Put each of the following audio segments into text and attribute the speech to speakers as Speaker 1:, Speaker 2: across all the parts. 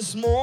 Speaker 1: This morning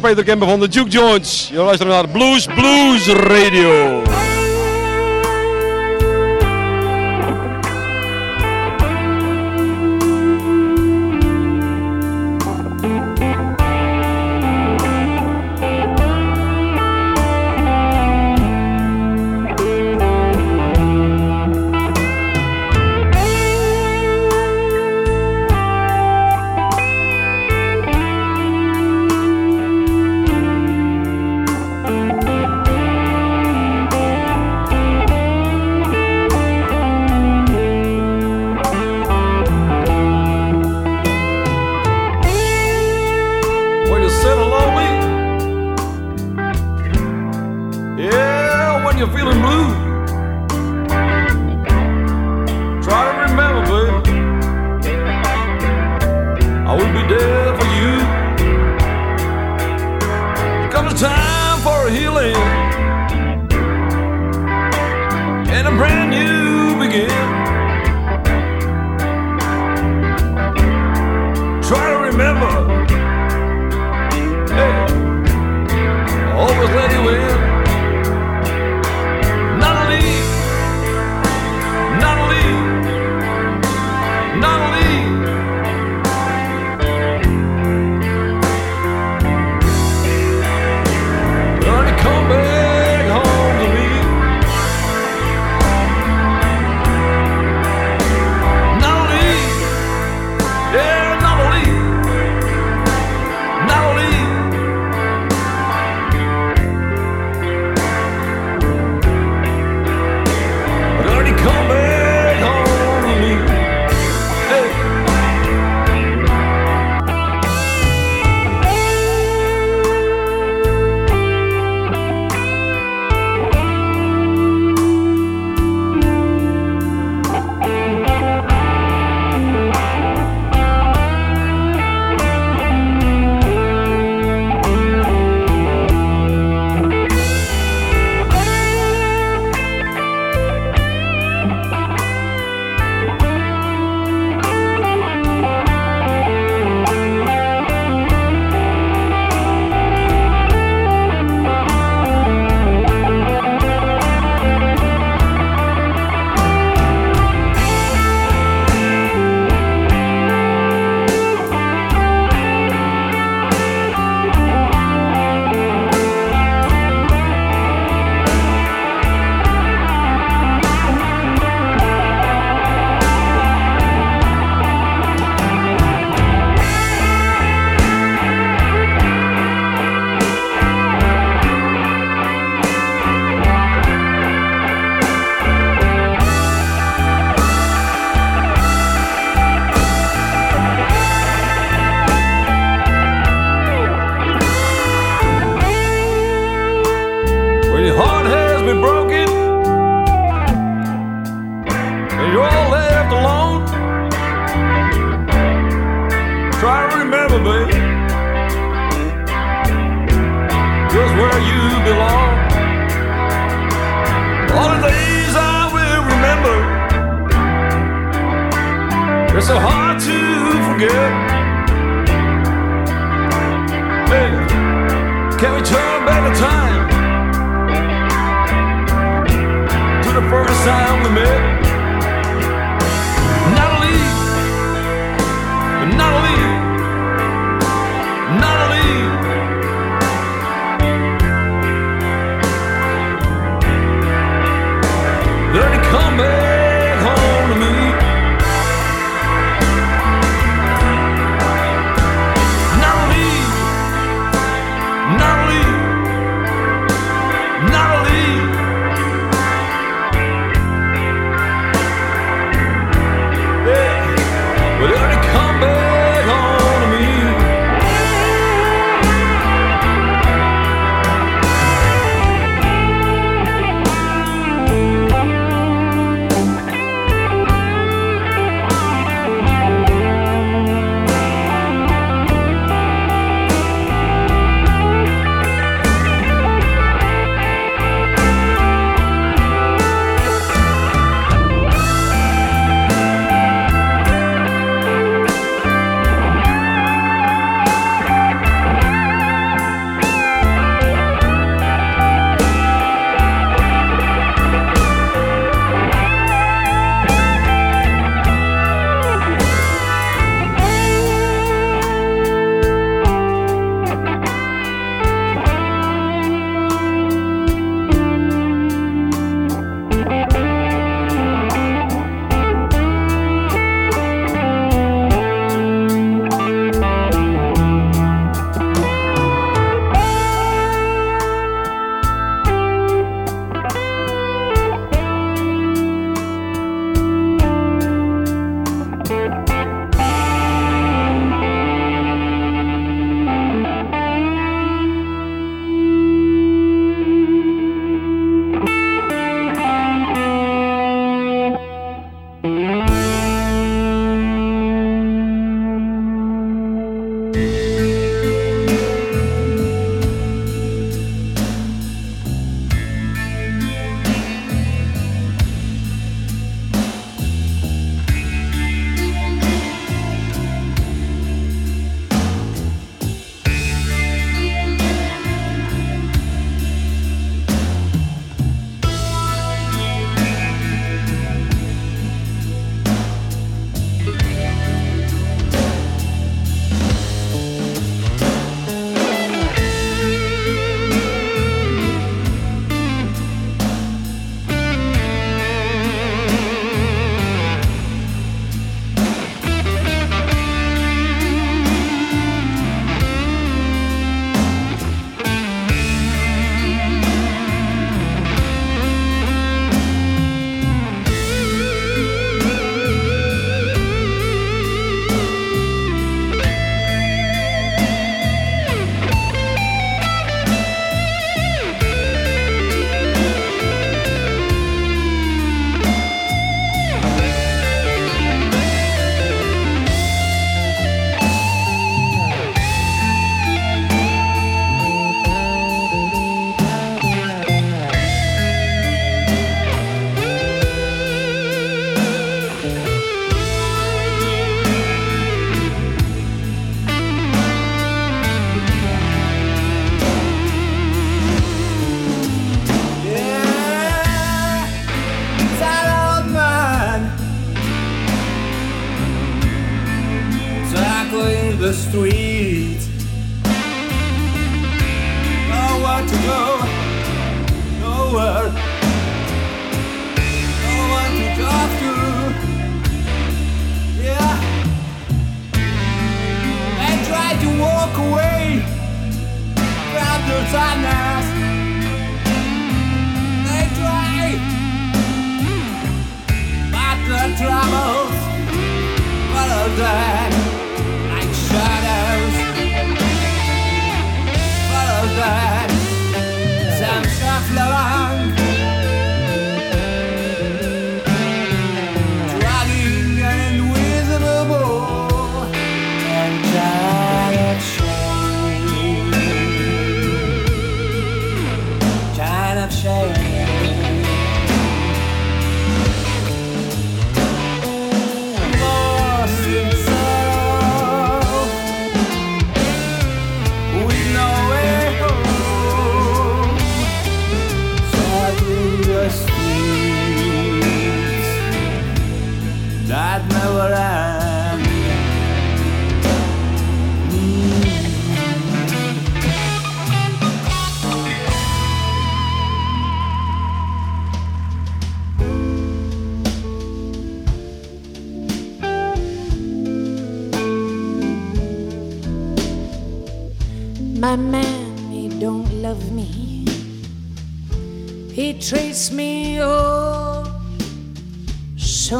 Speaker 2: Peter Kemper van de Duke Joints. Je luistert naar Blues Blues Radio.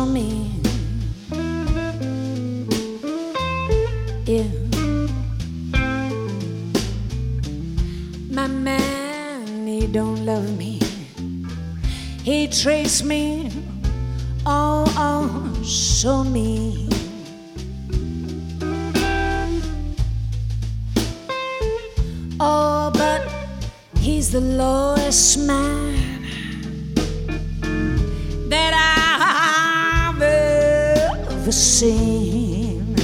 Speaker 3: on me. Yeah.
Speaker 4: My man, he don't love me. He treats me oh, oh, so mean. Oh, but he's the lowest man. seen.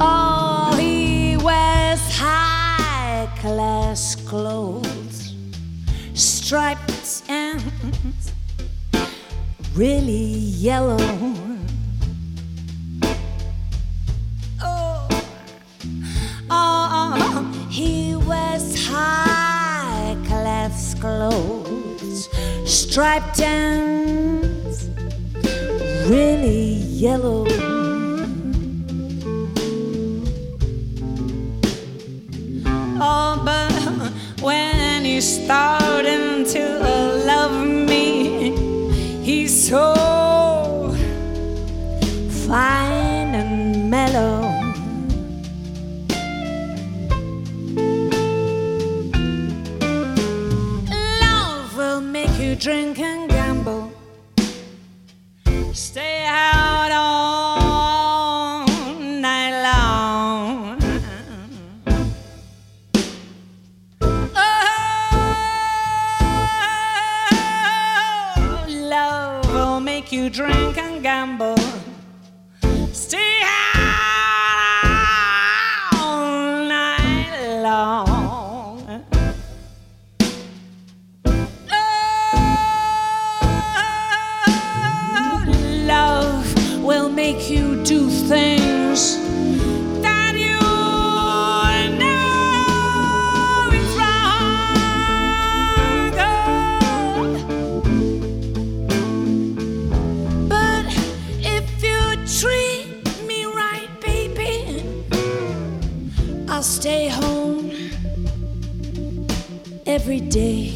Speaker 4: Oh, he wears high class clothes, stripes and really yellow striped towns, really yellow. Oh, but when he started to love me, he's so. gamble. every day.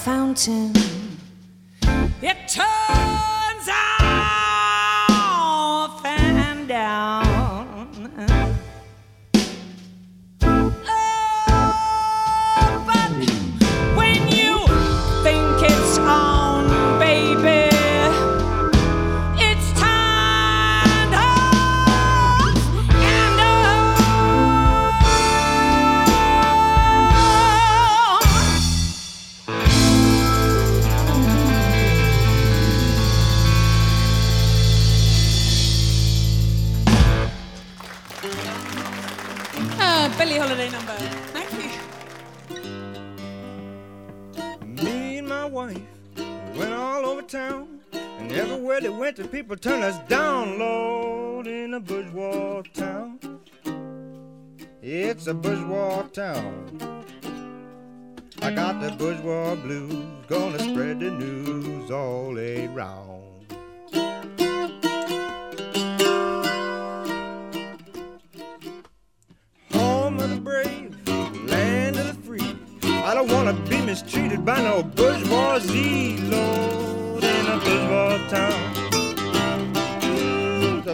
Speaker 4: Fountain.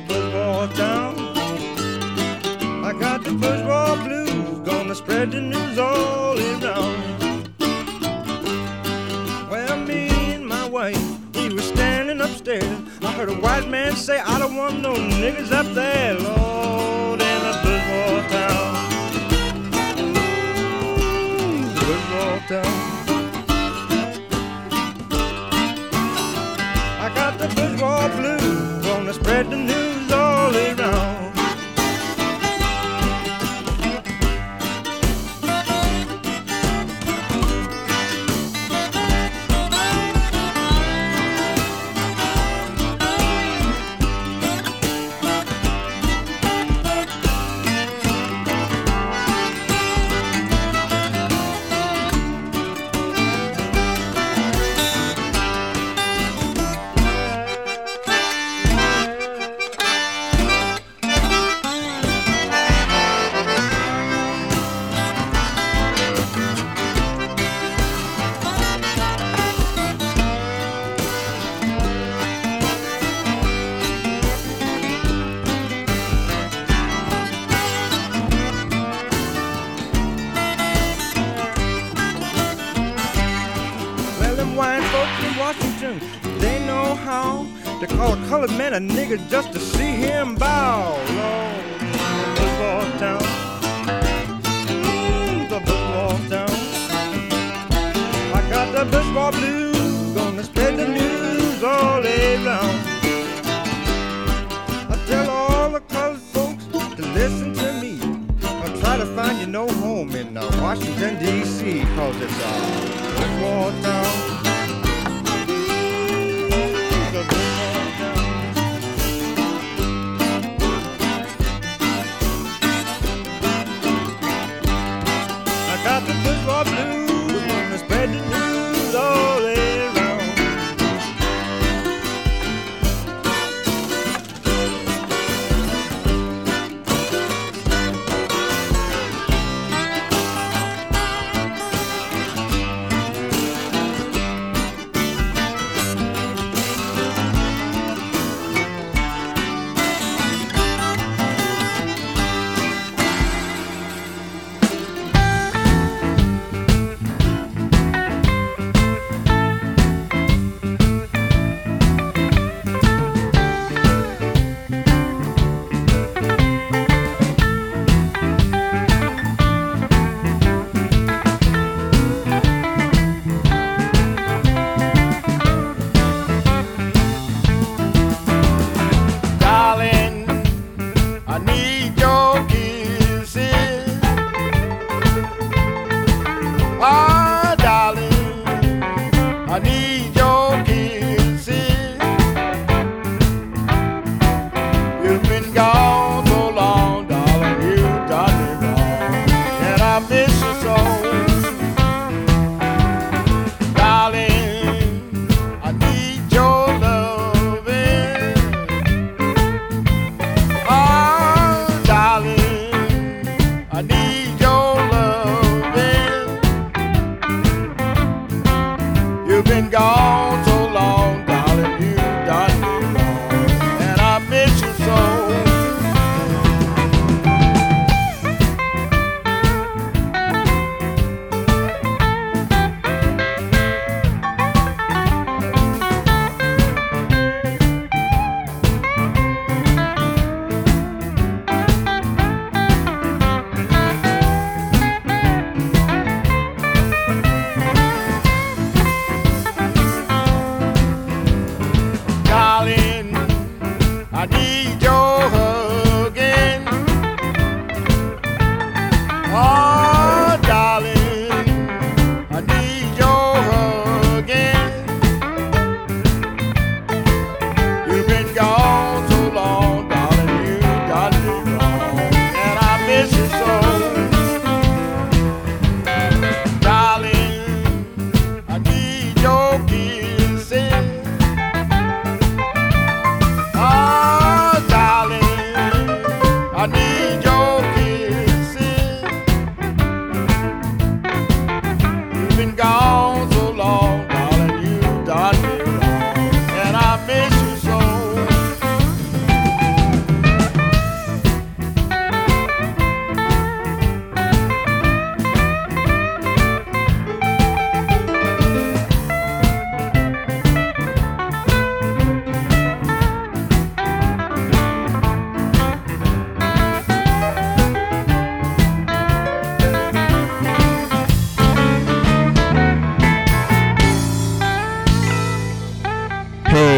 Speaker 5: Bourgeois town. I got the bourgeois blues, gonna spread the news all around. Well, me and my wife, we were standing upstairs. I heard a white man say, I don't want no niggas up there, Lord, in a bourgeois town. Bourgeois town. I got the bourgeois blues, gonna spread the news man just to see him bow. Lord, the bourgeois town. Mm, the bourgeois town. I got the bourgeois blues, gonna spread the news all around. I tell all the colored folks to listen to me. I'll try to find you no home in uh, Washington, D.C., cause it's a bourgeois town. and gone.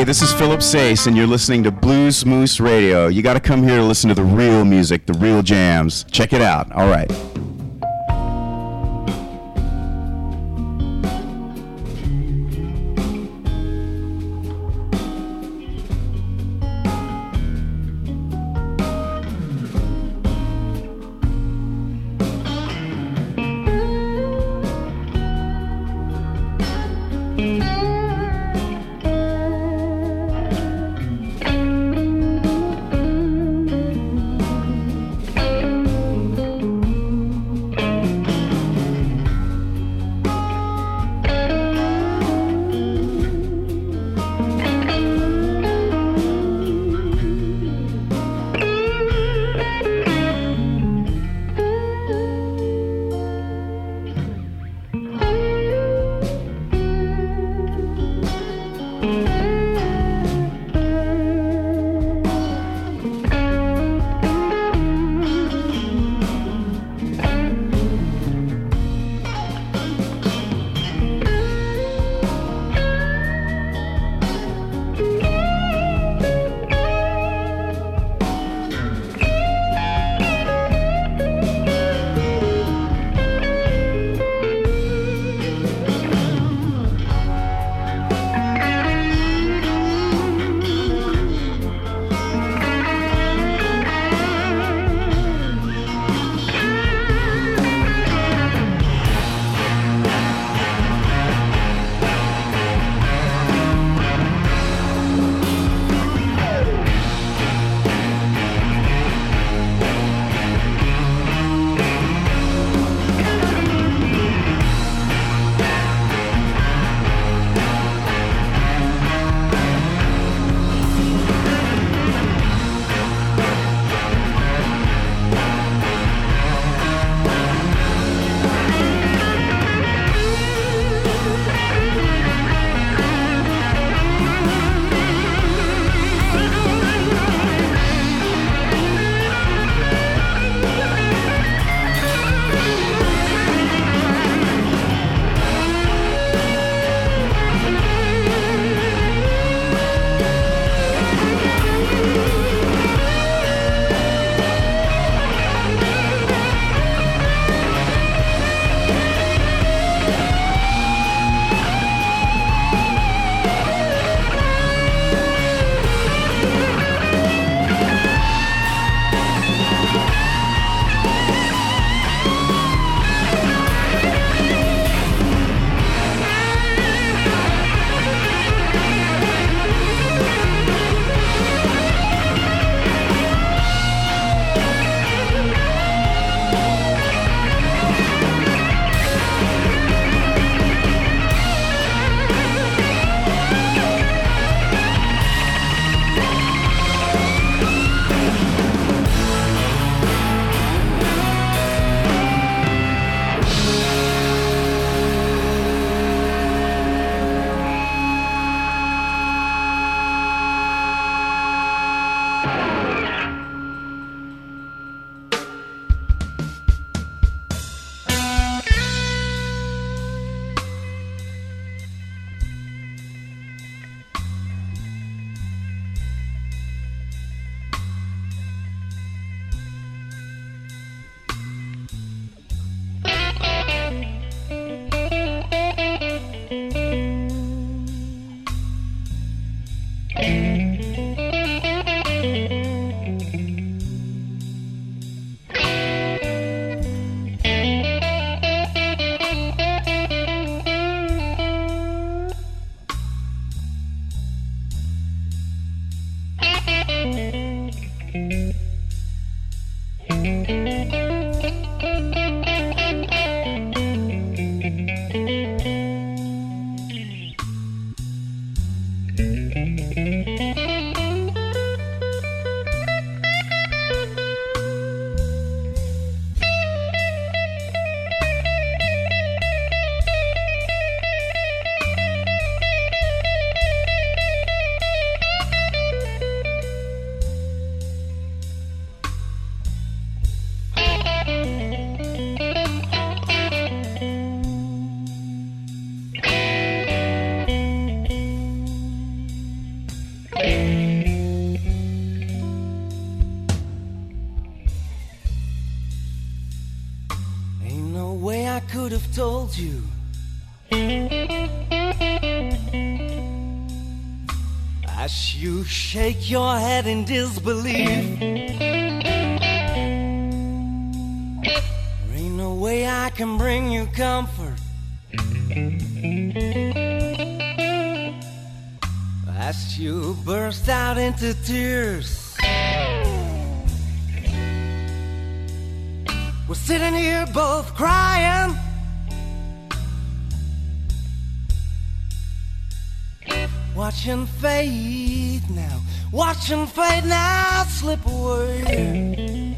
Speaker 6: This is Philip Sace, and you're listening to Blues Moose Radio. You got to come here to listen to the real music, the real jams. Check it out. All right.
Speaker 7: Shake your head in disbelief. There ain't no way I can bring you comfort. As you burst out into tears. We're sitting here both crying. Watching fade now, watching fade now slip away.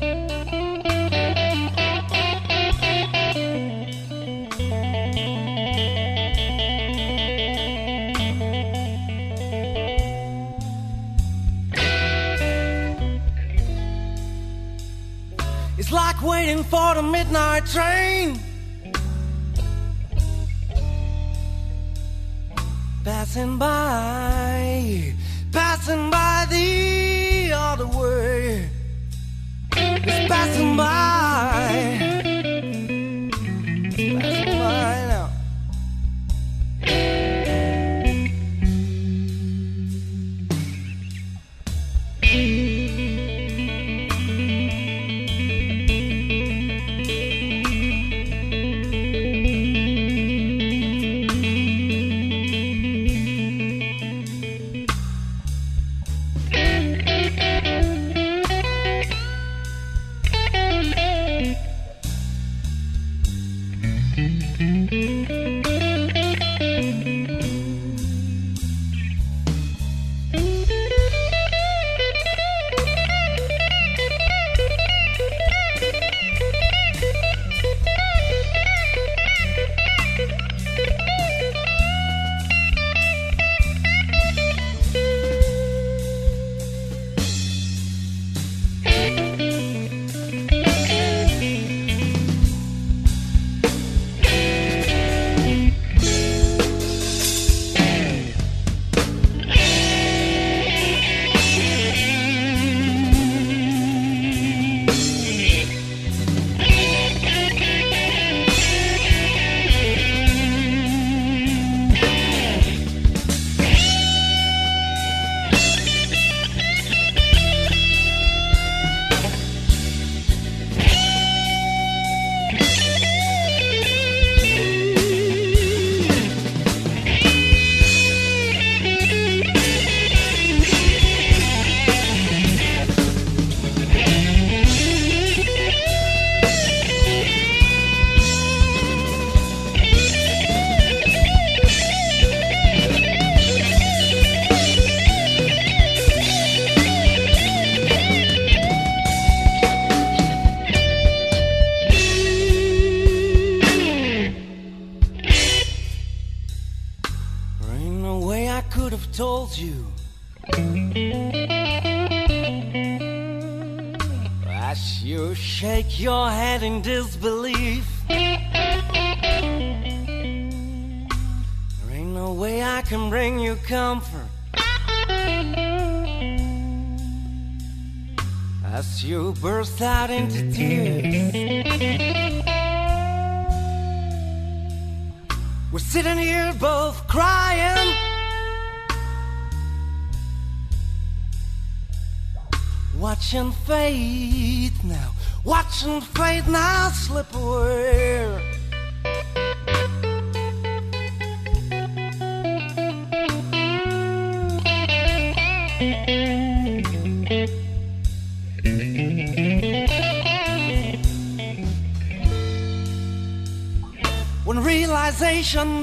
Speaker 7: It's like waiting for the midnight train. Passing by, passing by the other way. It's passing by.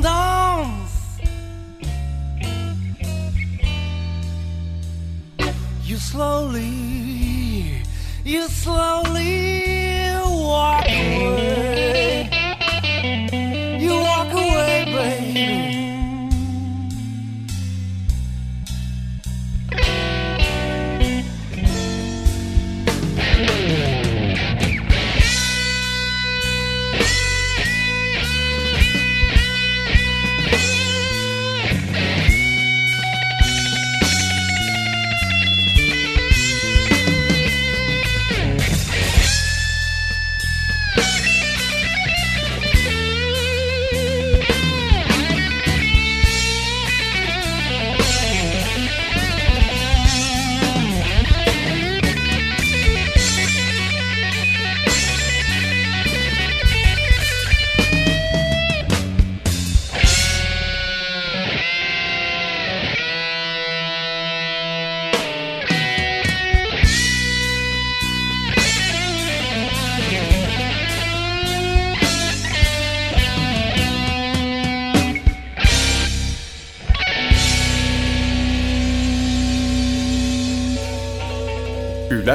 Speaker 7: Dawns, you slowly, you slowly